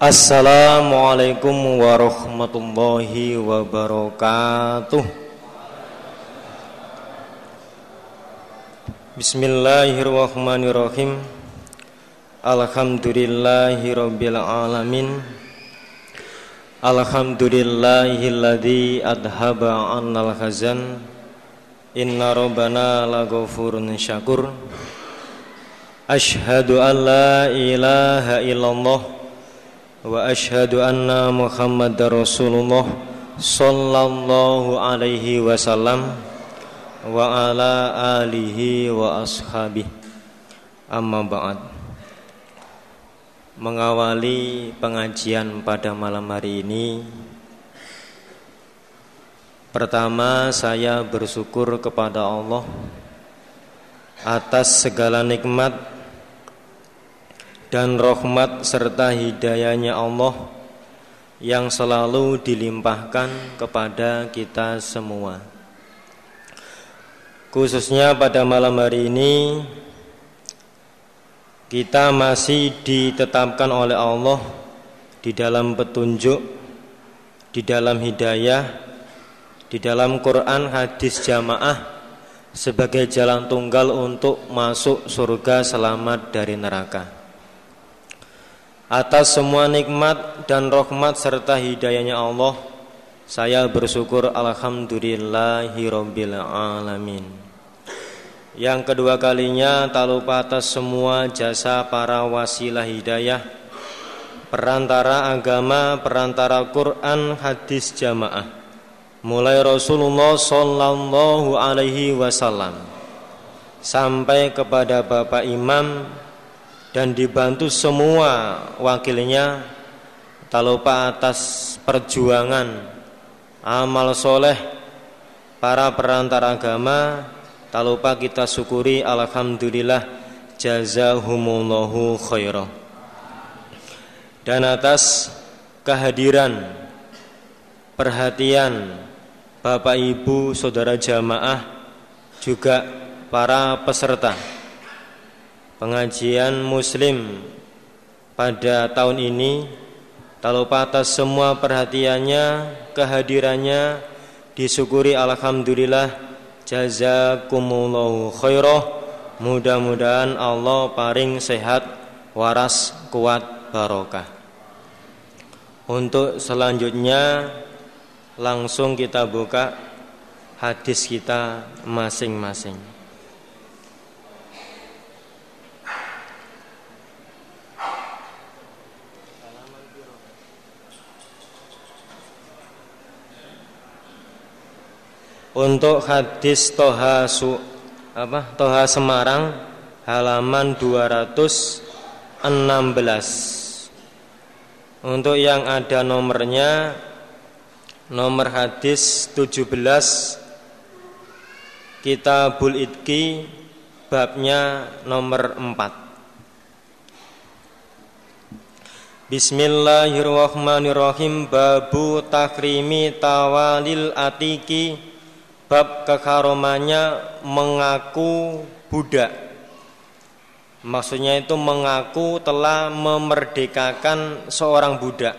Assalamualaikum warahmatullahi wabarakatuh. Bismillahirrahmanirrahim. Alhamdulillahi rabbil alamin. Alhamdulillahilladzi adhaba annal khazan. Inna rabbana laghafurun syakur. Ashhadu an la ilaha illallah ashhadu anna Muhammadar Rasulullah sallallahu alaihi wasallam wa ala alihi wa ashabihi. Amma ba'd. Mengawali pengajian pada malam hari ini pertama saya bersyukur kepada Allah atas segala nikmat dan rahmat serta hidayahnya Allah yang selalu dilimpahkan kepada kita semua. Khususnya pada malam hari ini kita masih ditetapkan oleh Allah di dalam petunjuk, di dalam hidayah, di dalam Quran hadis jamaah sebagai jalan tunggal untuk masuk surga selamat dari neraka atas semua nikmat dan rahmat serta hidayahnya Allah saya bersyukur alamin. Yang kedua kalinya tak lupa atas semua jasa para wasilah hidayah perantara agama perantara Quran hadis jamaah. Mulai Rasulullah sallallahu alaihi wasallam sampai kepada Bapak Imam dan dibantu semua wakilnya tak lupa atas perjuangan amal soleh para perantara agama tak lupa kita syukuri alhamdulillah jazahumullahu khairah. Dan atas kehadiran perhatian Bapak Ibu saudara jamaah juga para peserta pengajian muslim pada tahun ini tak lupa atas semua perhatiannya kehadirannya disyukuri alhamdulillah jazakumullahu khairah. Mudah-mudahan Allah paring sehat waras kuat barokah. Untuk selanjutnya langsung kita buka hadis kita masing-masing untuk hadis Toha Su, apa? Toha Semarang halaman 216 untuk yang ada nomornya nomor hadis 17 Kitabul Idki babnya nomor 4 Bismillahirrahmanirrahim. Babu takrimi tawalil atiki bab kekaromannya mengaku budak. Maksudnya itu mengaku telah memerdekakan seorang budak.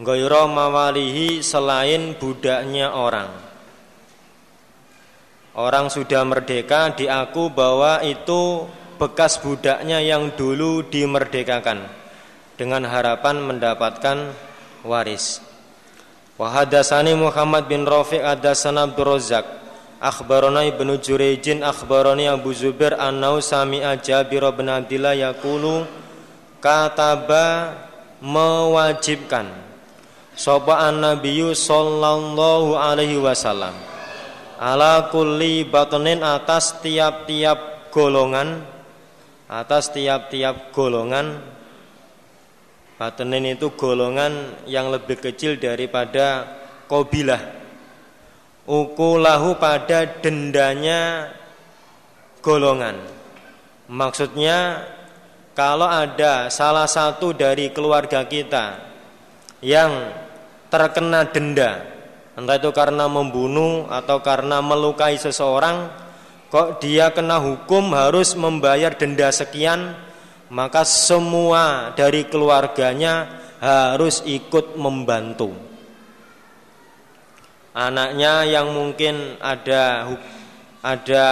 Goyro mawalihi selain budaknya orang. Orang sudah merdeka diaku bahwa itu bekas budaknya yang dulu dimerdekakan Dengan harapan mendapatkan waris Wa hadatsani Muhammad bin Rafiq hadatsana Abdul Razzaq akhbarana Ibnu Jurayjin akhbarani Abu Zubair annau sami'a Jabir bin Abdullah yaqulu kataba mewajibkan sapa an-nabiyyu sallallahu alaihi wasallam ala kulli batnin atas tiap-tiap golongan atas tiap-tiap golongan Batenin itu golongan yang lebih kecil daripada kobilah Ukulahu pada dendanya golongan. Maksudnya kalau ada salah satu dari keluarga kita Yang terkena denda Entah itu karena membunuh atau karena melukai seseorang Kok dia kena hukum harus membayar denda sekian maka semua dari keluarganya harus ikut membantu. Anaknya yang mungkin ada ada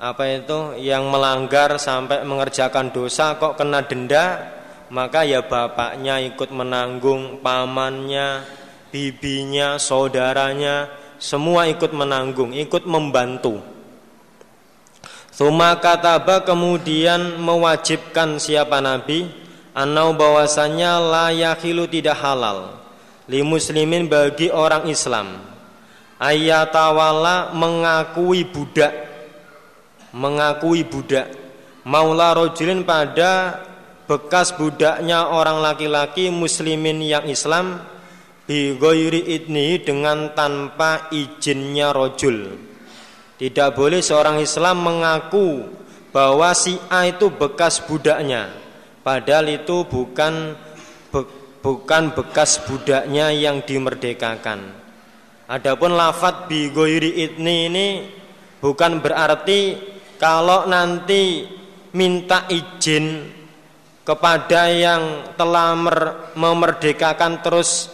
apa itu yang melanggar sampai mengerjakan dosa kok kena denda, maka ya bapaknya ikut menanggung, pamannya, bibinya, saudaranya, semua ikut menanggung, ikut membantu. Suma kataba kemudian mewajibkan siapa nabi? Anau bahwasannya layakilu tidak halal Li muslimin bagi orang Islam. Ayatawala mengakui budak. Mengakui budak. Maula rojulin pada bekas budaknya orang laki-laki muslimin yang Islam Bi idni dengan tanpa izinnya rojul tidak boleh seorang Islam mengaku bahwa si A itu bekas budaknya. Padahal itu bukan be, bukan bekas budaknya yang dimerdekakan. Adapun lafat bi goiri itni ini bukan berarti kalau nanti minta izin kepada yang telah memerdekakan terus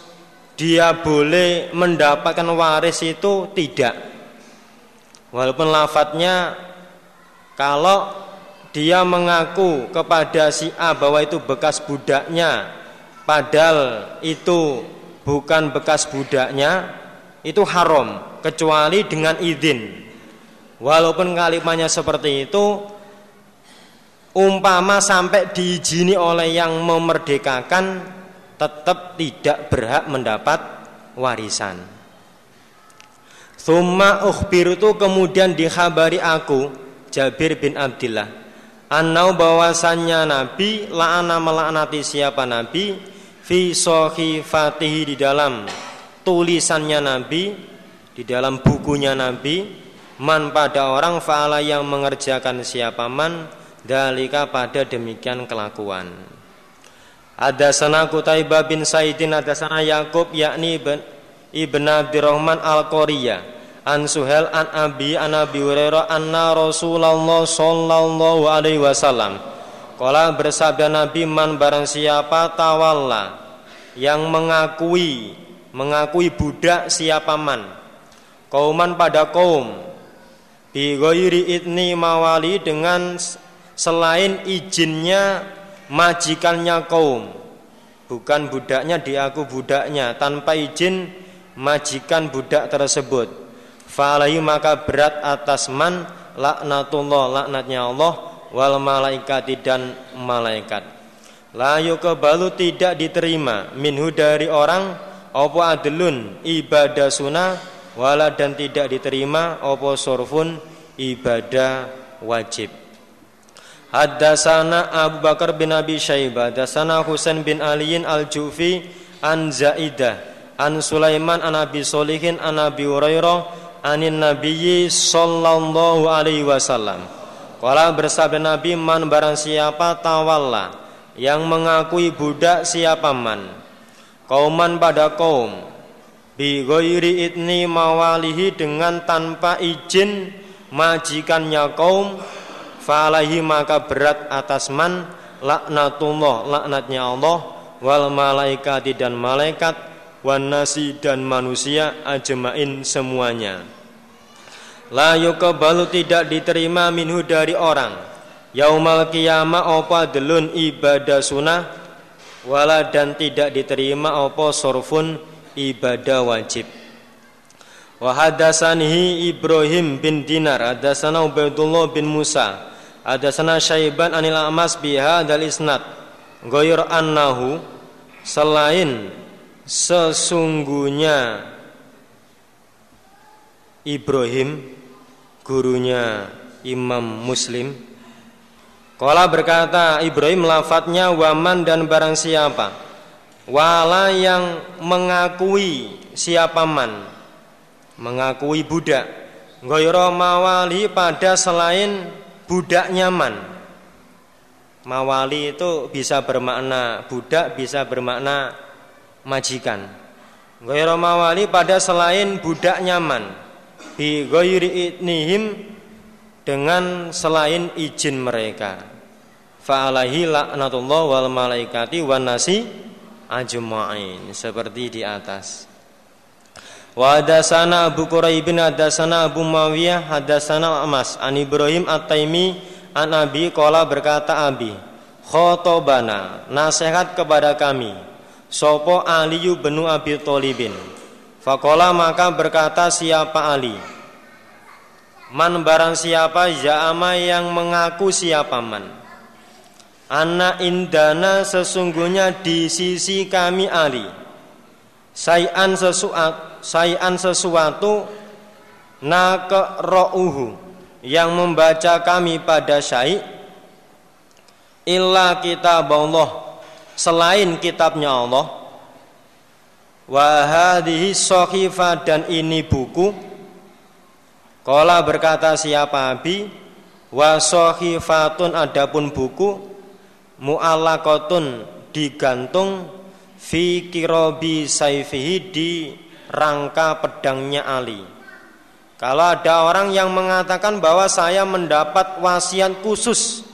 dia boleh mendapatkan waris itu tidak Walaupun lafadznya kalau dia mengaku kepada si A bahwa itu bekas budaknya padahal itu bukan bekas budaknya itu haram kecuali dengan izin. Walaupun kalimatnya seperti itu umpama sampai diizini oleh yang memerdekakan tetap tidak berhak mendapat warisan. Thumma ukhbirtu kemudian dikhabari aku Jabir bin Abdullah Annau bahwasannya Nabi la'ana melaknati siapa Nabi? Fi fatihi di dalam tulisannya Nabi di dalam bukunya Nabi man pada orang fa'ala yang mengerjakan siapa man? Dalika pada demikian kelakuan. Ada sana Kutaibah bin Saidin ada sana Yakub yakni ibn Abdurrahman al-Quriyah an Suhel an Abi an Abi Hurairah anna Rasulullah sallallahu alaihi wasallam. Kala bersabda Nabi man barang siapa tawalla yang mengakui mengakui budak siapa man? Kauman pada kaum. Bi ghairi idni mawali dengan selain izinnya majikannya kaum. Bukan budaknya diaku budaknya tanpa izin majikan budak tersebut Fa'alaihi maka berat atas man laknatullah laknatnya Allah wal malaikati dan malaikat. La yuqbalu tidak diterima minhu dari orang opo adlun ibadah sunnah wala dan tidak diterima opo surfun ibadah wajib. Hadasana Abu Bakar bin Abi Syaibah Hadasana Husain bin Aliin al-Jufi An Zaidah An Sulaiman an Abi Solihin An Abi Hurairah anin nabiyyi sallallahu alaihi wasallam. Kala bersabda Nabi man barang siapa tawalla yang mengakui budak siapa man kauman pada kaum bi ghairi itni mawalihi dengan tanpa izin majikannya kaum falahi maka berat atas man laknatullah laknatnya Allah wal malaikati dan malaikat wan nasi dan manusia ajmain semuanya. La yuqbalu tidak diterima minhu dari orang. Yaumal qiyamah apa delun ibadah sunnah? Wala dan tidak diterima apa sorfun ibadah wajib. Wa hadasanihi Ibrahim bin Dinar hadasana Ubaidullah bin Musa hadasana Syaiban anil Amas biha dal isnad. Ghair annahu selain sesungguhnya Ibrahim gurunya Imam Muslim Kala berkata Ibrahim lafadznya waman dan barang siapa? Wala yang mengakui siapa man? Mengakui budak. Goyro mawali pada selain budak nyaman Mawali itu bisa bermakna budak Bisa bermakna majikan. Goyro mawali pada selain budak nyaman. Bi ghairi idnihim dengan selain izin mereka. Fa alaihi laknatullah wal malaikati wan nasi ajma'in. Seperti di atas. Wa hadasana Abu Quraibin hadasana Abu Mawiyah hadasana Amas an Ibrahim At-Taimi an Abi qala berkata Abi khotobana nasihat kepada kami sopo Aliyu bin Abi Thalibin. Fakola maka berkata siapa Ali? Man barang siapa? Ya'ama yang mengaku siapa man? Anak indana sesungguhnya di sisi kami Ali. Sayan sesuatu Sayan sesuatu Nakero'uhu Yang membaca kami pada syai. Illa kitab Allah Selain kitabnya Allah Wahadihi sohifa dan ini buku Kola berkata siapa Abi Wa sohifatun adapun buku mu'allaqatun digantung fi kirobi saifihi di rangka pedangnya Ali. Kalau ada orang yang mengatakan bahwa saya mendapat wasiat khusus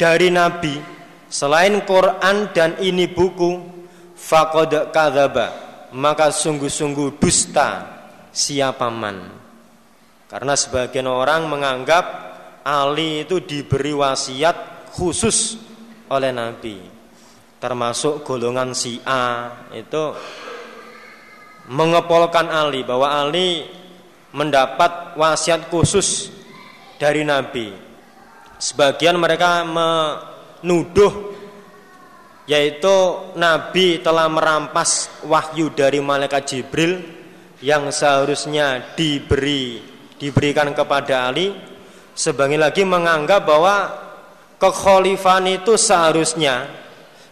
dari Nabi selain Quran dan ini buku faqad kadzaba maka sungguh-sungguh dusta siapa man. Karena sebagian orang menganggap Ali itu diberi wasiat khusus oleh Nabi termasuk golongan si A itu mengepolkan Ali bahwa Ali mendapat wasiat khusus dari Nabi sebagian mereka menuduh yaitu Nabi telah merampas wahyu dari malaikat Jibril yang seharusnya diberi diberikan kepada Ali. Sebagian lagi menganggap bahwa kekhalifahan itu seharusnya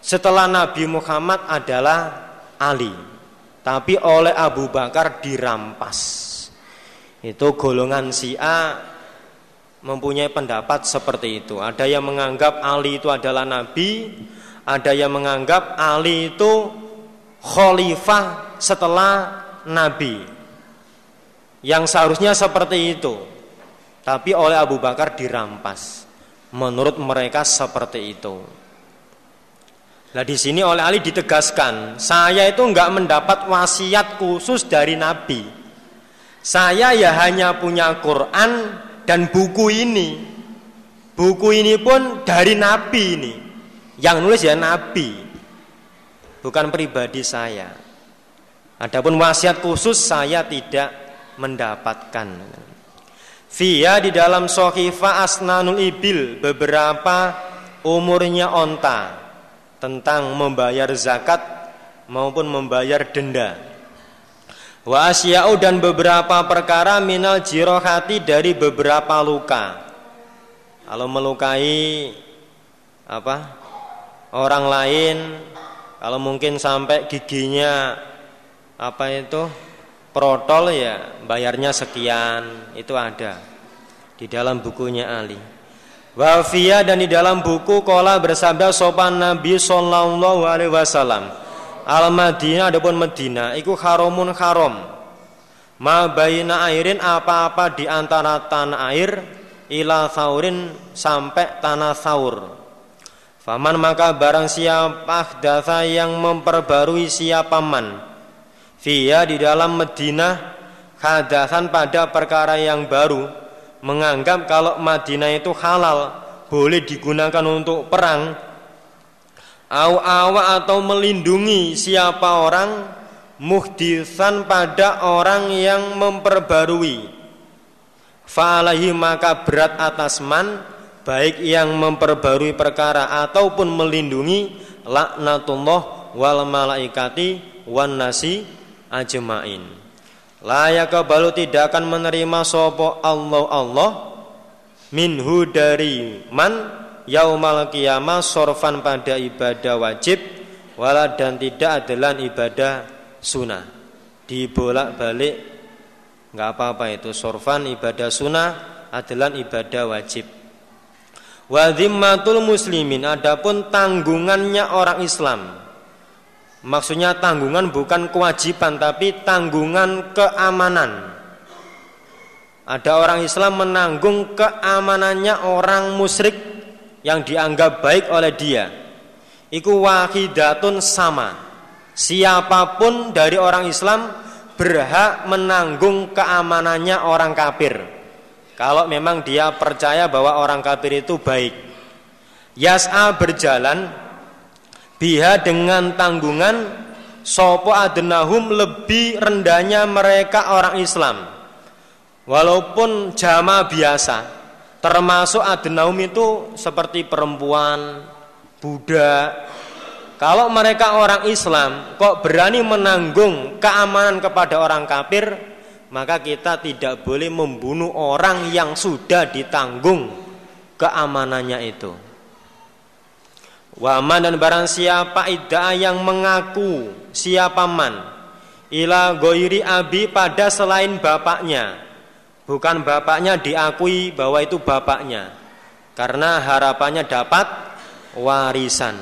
setelah Nabi Muhammad adalah Ali tapi oleh Abu Bakar dirampas. Itu golongan A mempunyai pendapat seperti itu ada yang menganggap Ali itu adalah Nabi ada yang menganggap Ali itu khalifah setelah Nabi yang seharusnya seperti itu tapi oleh Abu Bakar dirampas Menurut mereka seperti itu. Nah di sini oleh Ali ditegaskan, saya itu enggak mendapat wasiat khusus dari Nabi. Saya ya hanya punya Quran dan buku ini. Buku ini pun dari Nabi ini. Yang nulis ya Nabi. Bukan pribadi saya. Adapun wasiat khusus saya tidak mendapatkan. Via di dalam sohifa asnanul ibil beberapa umurnya onta tentang membayar zakat maupun membayar denda. Wa asya'u dan beberapa perkara minal jirohati dari beberapa luka. Kalau melukai apa orang lain, kalau mungkin sampai giginya apa itu protol ya bayarnya sekian itu ada di dalam bukunya Ali. Wafia dan di dalam buku kola bersabda sopan Nabi Sallallahu Alaihi Wasallam al Madinah adapun Medina iku haromun harom ma bayina airin apa-apa di antara tanah air ila saurin sampai tanah saur faman maka barang siapa dasa yang memperbarui siapa man Via di dalam Madinah hadasan pada perkara yang baru menganggap kalau Madinah itu halal boleh digunakan untuk perang au awa atau melindungi siapa orang muhdisan pada orang yang memperbarui fa'alahi maka berat atas man baik yang memperbarui perkara ataupun melindungi laknatullah wal malaikati wan nasi ajmain. La yaqbalu tidak akan menerima sopo Allah Allah minhu dari man yaumal qiyamah sorfan pada ibadah wajib wala dan tidak adalah ibadah sunnah. Dibolak-balik nggak apa-apa itu. Sorfan ibadah sunnah adalah ibadah wajib. Wa muslimin adapun tanggungannya orang Islam. Maksudnya tanggungan bukan kewajiban tapi tanggungan keamanan. Ada orang Islam menanggung keamanannya orang musyrik yang dianggap baik oleh dia. Iku wahidatun sama. Siapa pun dari orang Islam berhak menanggung keamanannya orang kafir. Kalau memang dia percaya bahwa orang kafir itu baik. Yas'a berjalan biha dengan tanggungan sopo adenahum lebih rendahnya mereka orang Islam. Walaupun jamaah biasa, termasuk adenahum itu seperti perempuan, budak, kalau mereka orang Islam kok berani menanggung keamanan kepada orang kafir, maka kita tidak boleh membunuh orang yang sudah ditanggung keamanannya itu. Waman dan barang siapa idda yang mengaku siapa man? Ila goiri abi pada selain bapaknya bukan bapaknya diakui bahwa itu bapaknya. Karena harapannya dapat warisan.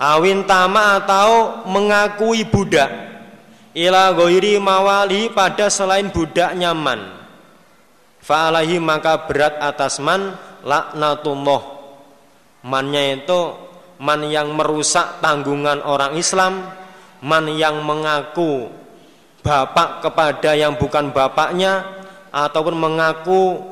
Awin tama atau mengakui budak. Ila goiri mawali pada selain budak nyaman. Fa'alahi maka berat atas man laknatullah. Mannya itu man yang merusak tanggungan orang Islam man yang mengaku bapak kepada yang bukan bapaknya ataupun mengaku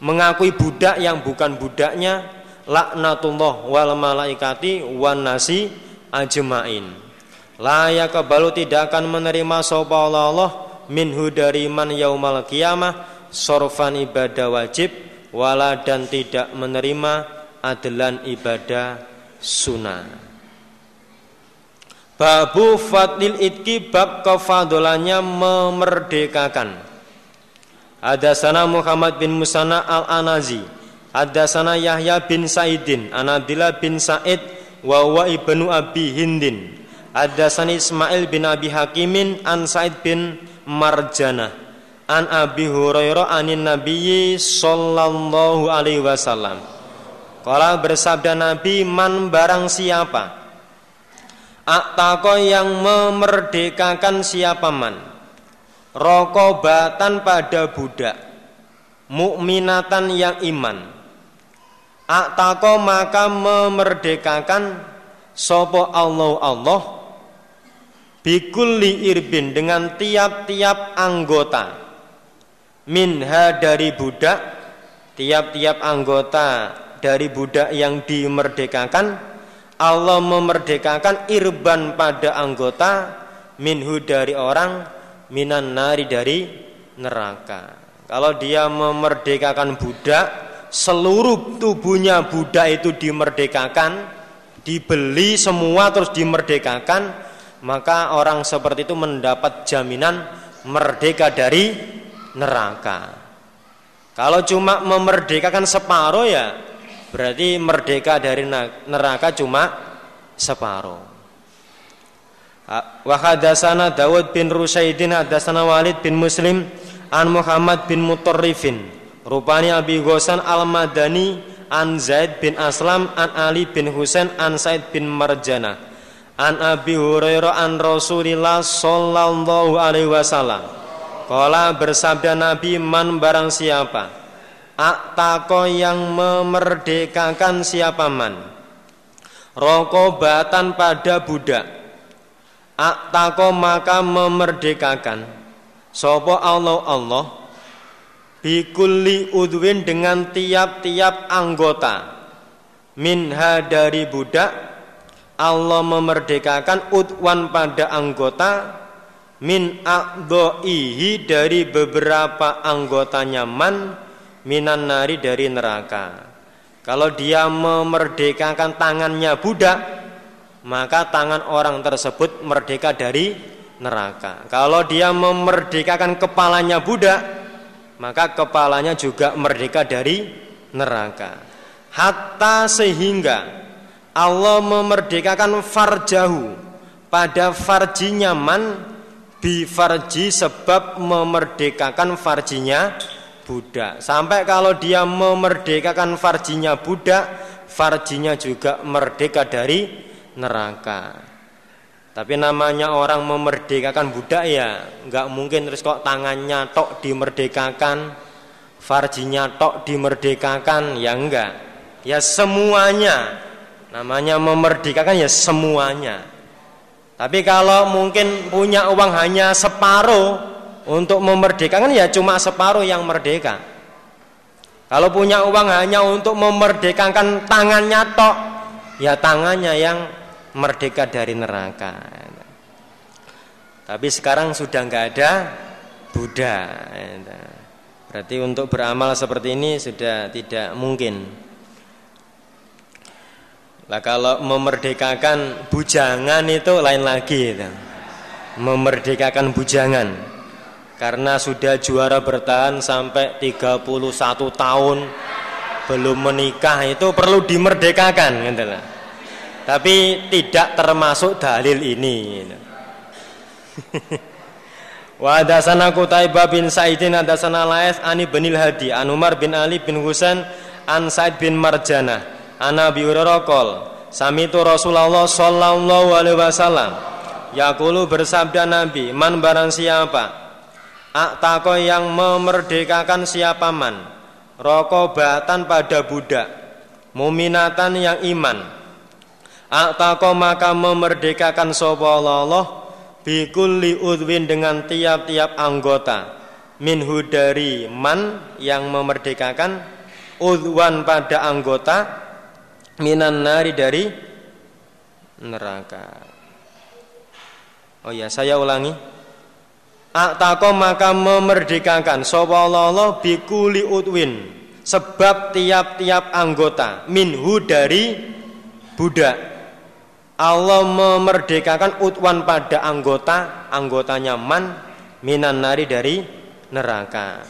mengakui budak yang bukan budaknya laknatullah wal malaikati wan nasi ajmain. La yaqbalu tidak akan menerima sapa Allah minhu dari man yaumal qiyamah sorfan ibadah wajib wala dan tidak menerima adalan ibadah sunnah. Babu fadlil itki bab kefadolannya memerdekakan Ada sana Muhammad bin Musana al-Anazi. Hadasana Yahya bin Saidin An Abdillah bin Said wa wa ibnu Abi Hindin. Hadasani Ismail bin Abi Hakimin An Said bin Marjana. An Abi Hurairah anin Nabiyyi sallallahu alaihi wasallam. Kala bersabda Nabi man barang siapa Aktako yang memerdekakan siapa man Rokobatan pada budak. Mukminatan yang iman. Aktako maka memerdekakan Sopo Allah Allah Bikulli irbin dengan tiap-tiap anggota. Minha dari budak Tiap-tiap anggota dari budak yang dimerdekakan Allah memerdekakan irban pada anggota Minhu dari orang Minan nari dari neraka Kalau dia memerdekakan budak seluruh tubuhnya budak itu dimerdekakan, dibeli semua terus dimerdekakan, maka orang seperti itu mendapat jaminan merdeka dari neraka. Kalau cuma memerdekakan separuh ya berarti merdeka dari neraka cuma separuh. Wa hadatsana Dawud bin Rusaidin hadatsana Walid bin Muslim an Muhammad bin Mutarrifin. Rupanya Abi Ghosan Al-Madani An Zaid bin Aslam An Ali bin Husain An Said bin Marjana. An Abi Hurairah An Rasulillah Sallallahu alaihi wasallam. Kala bersabda Nabi Man barang siapa Aktako yang memerdekakan siapa man? Rokobatan pada budak Aktako maka memerdekakan. Sopo Allah Allah bikulli udwin dengan tiap-tiap anggota. Minha dari budak Allah memerdekakan udwan pada anggota. Min akdoihi dari beberapa anggotanya man minan nari dari neraka. Kalau dia memerdekakan tangannya budak maka tangan orang tersebut merdeka dari neraka kalau dia memerdekakan kepalanya budak maka kepalanya juga merdeka dari neraka. Hatta sehingga Allah memerdekakan farjahu pada farjinya man bi farji sebab memerdekakan farjinya budak. Sampai kalau dia memerdekakan farjinya budak, farjinya juga merdeka dari neraka. Tapi namanya orang memerdekakan budak ya nggak mungkin terus kok tangannya tok dimerdekakan, farjinya tok dimerdekakan ya enggak. Ya semuanya. Namanya memerdekakan ya semuanya. Tapi kalau mungkin punya uang hanya separuh untuk memerdekakan ya cuma separuh yang merdeka. Kalau punya uang hanya untuk memerdekakan tangannya tok, ya tangannya yang merdeka dari neraka. Tapi sekarang sudah nggak ada Buddha. Berarti untuk beramal seperti ini sudah tidak mungkin. Lah kalau memerdekakan bujangan itu lain lagi. Memerdekakan bujangan. Karena sudah juara bertahan sampai 31 tahun belum menikah itu perlu dimerdekakan gitu lah. Tapi tidak termasuk dalil ini. Wa hadasana Qutaibah bin Sa'idin hadasana Lais ani bin Hadi an Umar bin Ali bin Husain an Sa'id bin Marjanah Ana Abi Hurairah qol Samitu Rasulullah sallallahu alaihi wasallam Yaqulu bersabda Nabi Man barang siapa Aktako yang memerdekakan siapa man Rokobatan pada budak Muminatan yang iman Aktako maka memerdekakan sopa Allah Bikulli udwin dengan tiap-tiap anggota Minhu dari man yang memerdekakan Udwan pada anggota minan nari dari neraka. Oh ya, saya ulangi. Aktako maka memerdekakan sapa Allah bikuli utwin sebab tiap-tiap anggota minhu dari budak Allah memerdekakan utwan pada anggota anggotanya man minan nari dari neraka.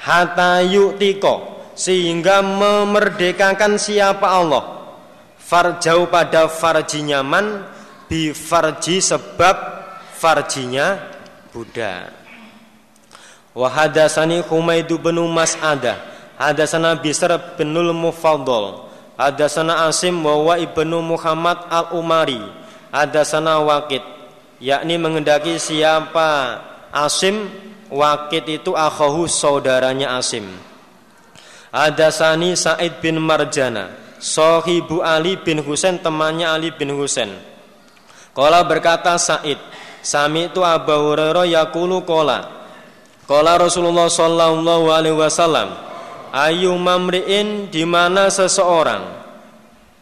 Hatta sehingga memerdekakan siapa Allah? Farjau pada farji nyaman bi farji sebab farjinya budak wa hadasani Humaidu bin Mas'adah hadasana Bisr bin Mufaddal hadasana Asim wa ibnu Muhammad al-Umari hadasana Waqid yakni mengendaki siapa Asim Waqid itu akhahu saudaranya Asim Hadasani Said bin Marjana Sohibu Ali bin Husain temannya Ali bin Husain. Kala berkata Said, Sami itu Abu Hurairah yakulu kola. Kola Rasulullah Sallallahu Alaihi Wasallam, Ayu mamriin di mana seseorang?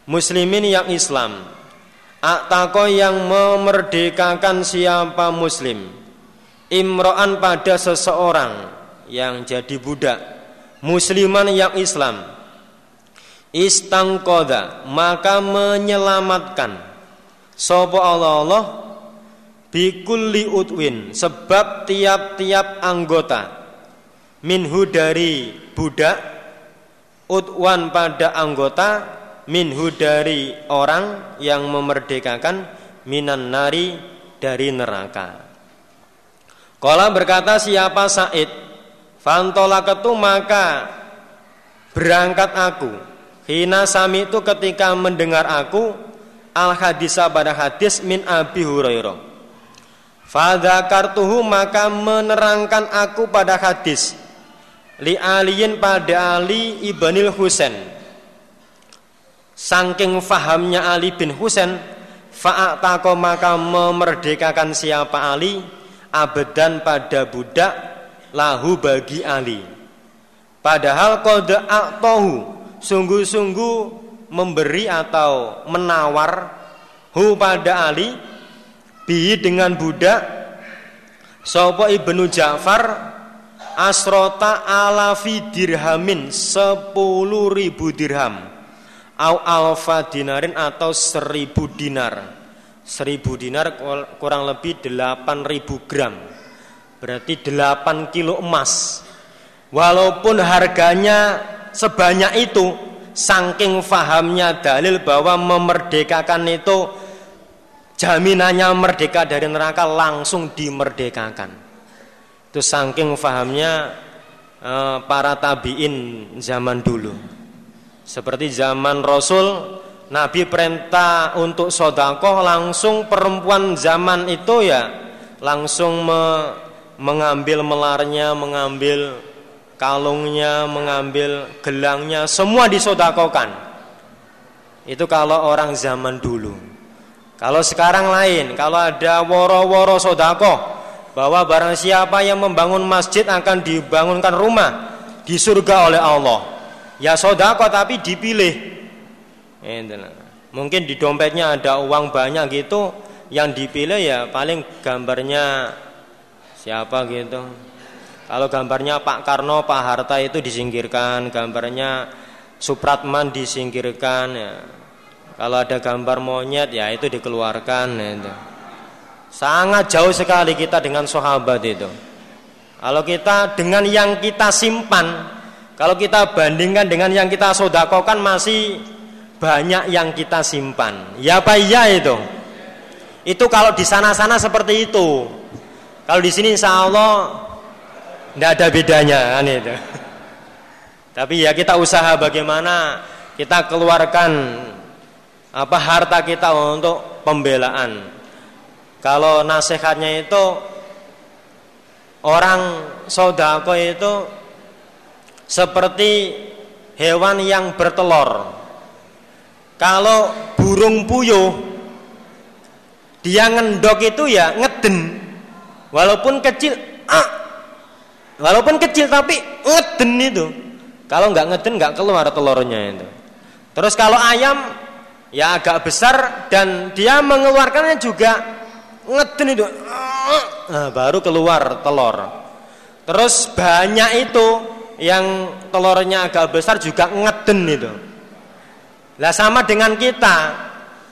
Muslimin yang Islam, Aktako yang memerdekakan siapa Muslim, Imro'an pada seseorang yang jadi budak, Musliman yang Islam, istangkoda maka menyelamatkan. Sopo Allah Allah bikulli utwin sebab tiap-tiap anggota minhu dari budak utwan pada anggota minhu dari orang yang memerdekakan minan nari dari neraka. Kala berkata siapa Said? Fantola ketu maka berangkat aku. Hina sami itu ketika mendengar aku al hadisa pada hadis min Abi Hurairah. Fadzakartuhu maka menerangkan aku pada hadis li aliyin pada Ali ibnil Husain. Saking fahamnya Ali bin Husain, fa'atako maka memerdekakan siapa Ali abedan pada budak lahu bagi Ali. Padahal kode aktohu sungguh-sungguh memberi atau menawar hu pada Ali bi dengan budak Sopo ibnu Ja'far asrota alafi dirhamin sepuluh ribu dirham. Au alfa dinarin atau seribu dinar. Seribu dinar kurang lebih delapan ribu gram. Berarti delapan kilo emas. Walaupun harganya sebanyak itu saking fahamnya dalil bahwa memerdekakan itu jaminannya merdeka dari neraka langsung dimerdekakan itu saking fahamnya eh, para tabiin zaman dulu seperti zaman Rasul Nabi perintah untuk sodakoh langsung perempuan zaman itu ya langsung me, mengambil melarnya mengambil kalungnya, mengambil gelangnya, semua disodakokan. Itu kalau orang zaman dulu. Kalau sekarang lain, kalau ada woro-woro sodako bahwa barang siapa yang membangun masjid akan dibangunkan rumah di surga oleh Allah. Ya sodako tapi dipilih. Mungkin di dompetnya ada uang banyak gitu, yang dipilih ya paling gambarnya siapa gitu. Kalau gambarnya Pak Karno, Pak Harta itu disingkirkan, gambarnya Supratman disingkirkan ya. Kalau ada gambar monyet ya itu dikeluarkan ya. Sangat jauh sekali kita dengan sahabat itu. Kalau kita dengan yang kita simpan, kalau kita bandingkan dengan yang kita sodakokan masih banyak yang kita simpan. Ya apa iya itu? Itu kalau di sana-sana seperti itu. Kalau di sini insya Allah tidak ada bedanya kan itu. Tapi ya kita usaha bagaimana kita keluarkan apa harta kita untuk pembelaan. Kalau nasihatnya itu orang sodako itu seperti hewan yang bertelur. Kalau burung puyuh dia ngendok itu ya ngeden. Walaupun kecil, ah, walaupun kecil tapi ngeden itu. Kalau nggak ngeden nggak keluar telurnya itu. Terus kalau ayam ya agak besar dan dia mengeluarkannya juga ngeden itu. Nah, baru keluar telur. Terus banyak itu yang telurnya agak besar juga ngeden itu. Lah sama dengan kita,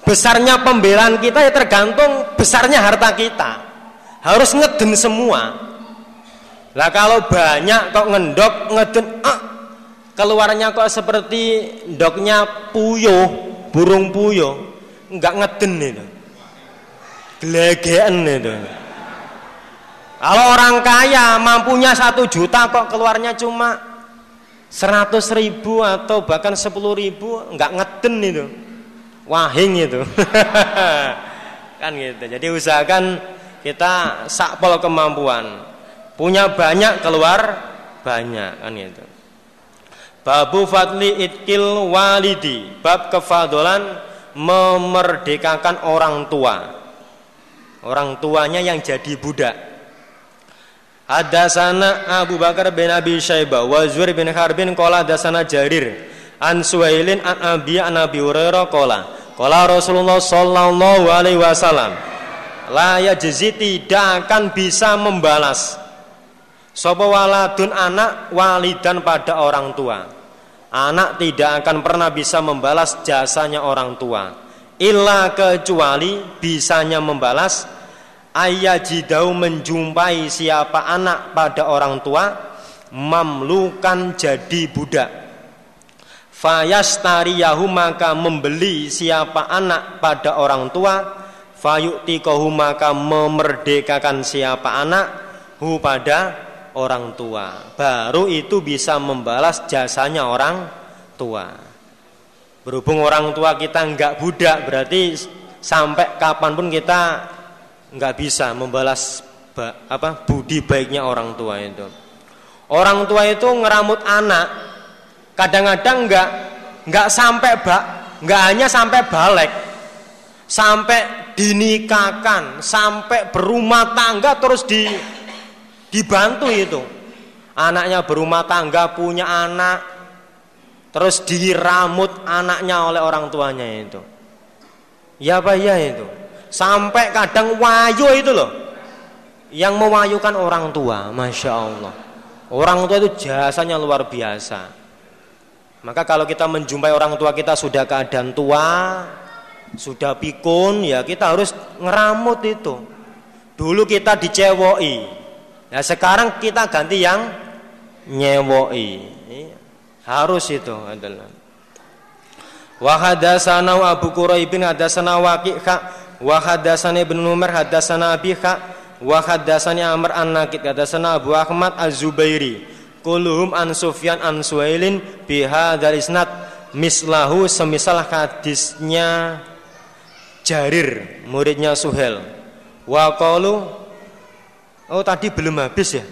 besarnya pembelaan kita ya tergantung besarnya harta kita. Harus ngeden semua. Lah kalau banyak kok ngendok ngeden ah, keluarnya kok seperti ndoknya puyuh, burung puyuh, enggak ngeden itu. Gelegean itu. Kalau orang kaya mampunya satu juta kok keluarnya cuma seratus ribu atau bahkan sepuluh ribu nggak ngeden itu. Wahing itu. Kan gitu. Jadi usahakan kita sakpol kemampuan. Punya banyak keluar banyak. Kan gitu. Babu fadli itkil walidi. Bab kefadolan memerdekakan orang tua orang tuanya yang jadi budak. Hadasana Abu Bakar bin Abi Syaibah wa Zuhair bin Harbin qala hadasana Jarir an Suhailin an Abi an Abi Hurairah qala qala Rasulullah sallallahu alaihi wasallam la yajzi tidak akan bisa membalas sapa waladun anak walidan pada orang tua. Anak tidak akan pernah bisa membalas jasanya orang tua illa kecuali bisanya membalas ayajidau menjumpai siapa anak pada orang tua mamlukan jadi budak. Fayastariyahu maka membeli siapa anak pada orang tua fayuktikohu maka memerdekakan siapa anak hu pada orang tua. Baru itu bisa membalas jasanya orang tua. Berhubung orang tua kita enggak budak berarti sampai kapan pun kita nggak bisa membalas apa budi baiknya orang tua itu. Orang tua itu ngeramut anak kadang-kadang nggak nggak sampai bak nggak hanya sampai balik sampai dinikahkan sampai berumah tangga terus di dibantu itu. Anaknya berumah tangga punya anak terus diramut anaknya oleh orang tuanya itu. Ya apa ya itu Sampai kadang wayu itu loh. Yang mewayukan orang tua Masya Allah. Orang tua itu jasanya luar biasa. Maka kalau kita menjumpai orang tua kita sudah keadaan tua Sudah pikun Ya kita harus ngeramut itu. Dulu kita dicewoi Ya sekarang kita ganti yang nyewoi iya. Harus itu adalah Wa hadatsana Abu Quraibin hadatsana Waqi' wa hadatsani ibnu Umar hadatsana Abiha wa hadatsani Amr an Naqid hadatsana Abu Ahmad Az-Zubairi kulluhum an Sufyan an Suailin biha dari isnad mislahu semisal hadisnya Jarir muridnya Suhel wa qalu oh tadi belum habis ya?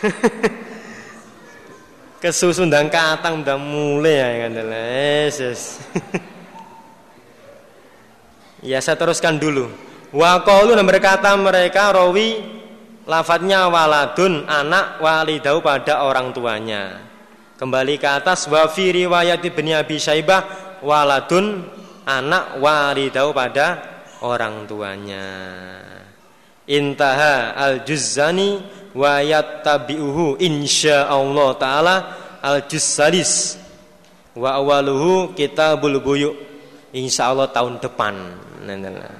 Kesusun dan katang udah mulai ya kan yes, yes. Ya saya teruskan dulu. Wa dan berkata mereka rawi lafadznya waladun anak walidau pada orang tuanya. Kembali ke atas wa fi riwayat Ibnu Abi Syaibah waladun anak walidau pada orang tuanya. Intaha al-Juzzani wa yattabi'uhu insyaallah taala al-Juzzalis wa awaluhu kitabul buyu insyaallah tahun depan. Nah, nah, nah.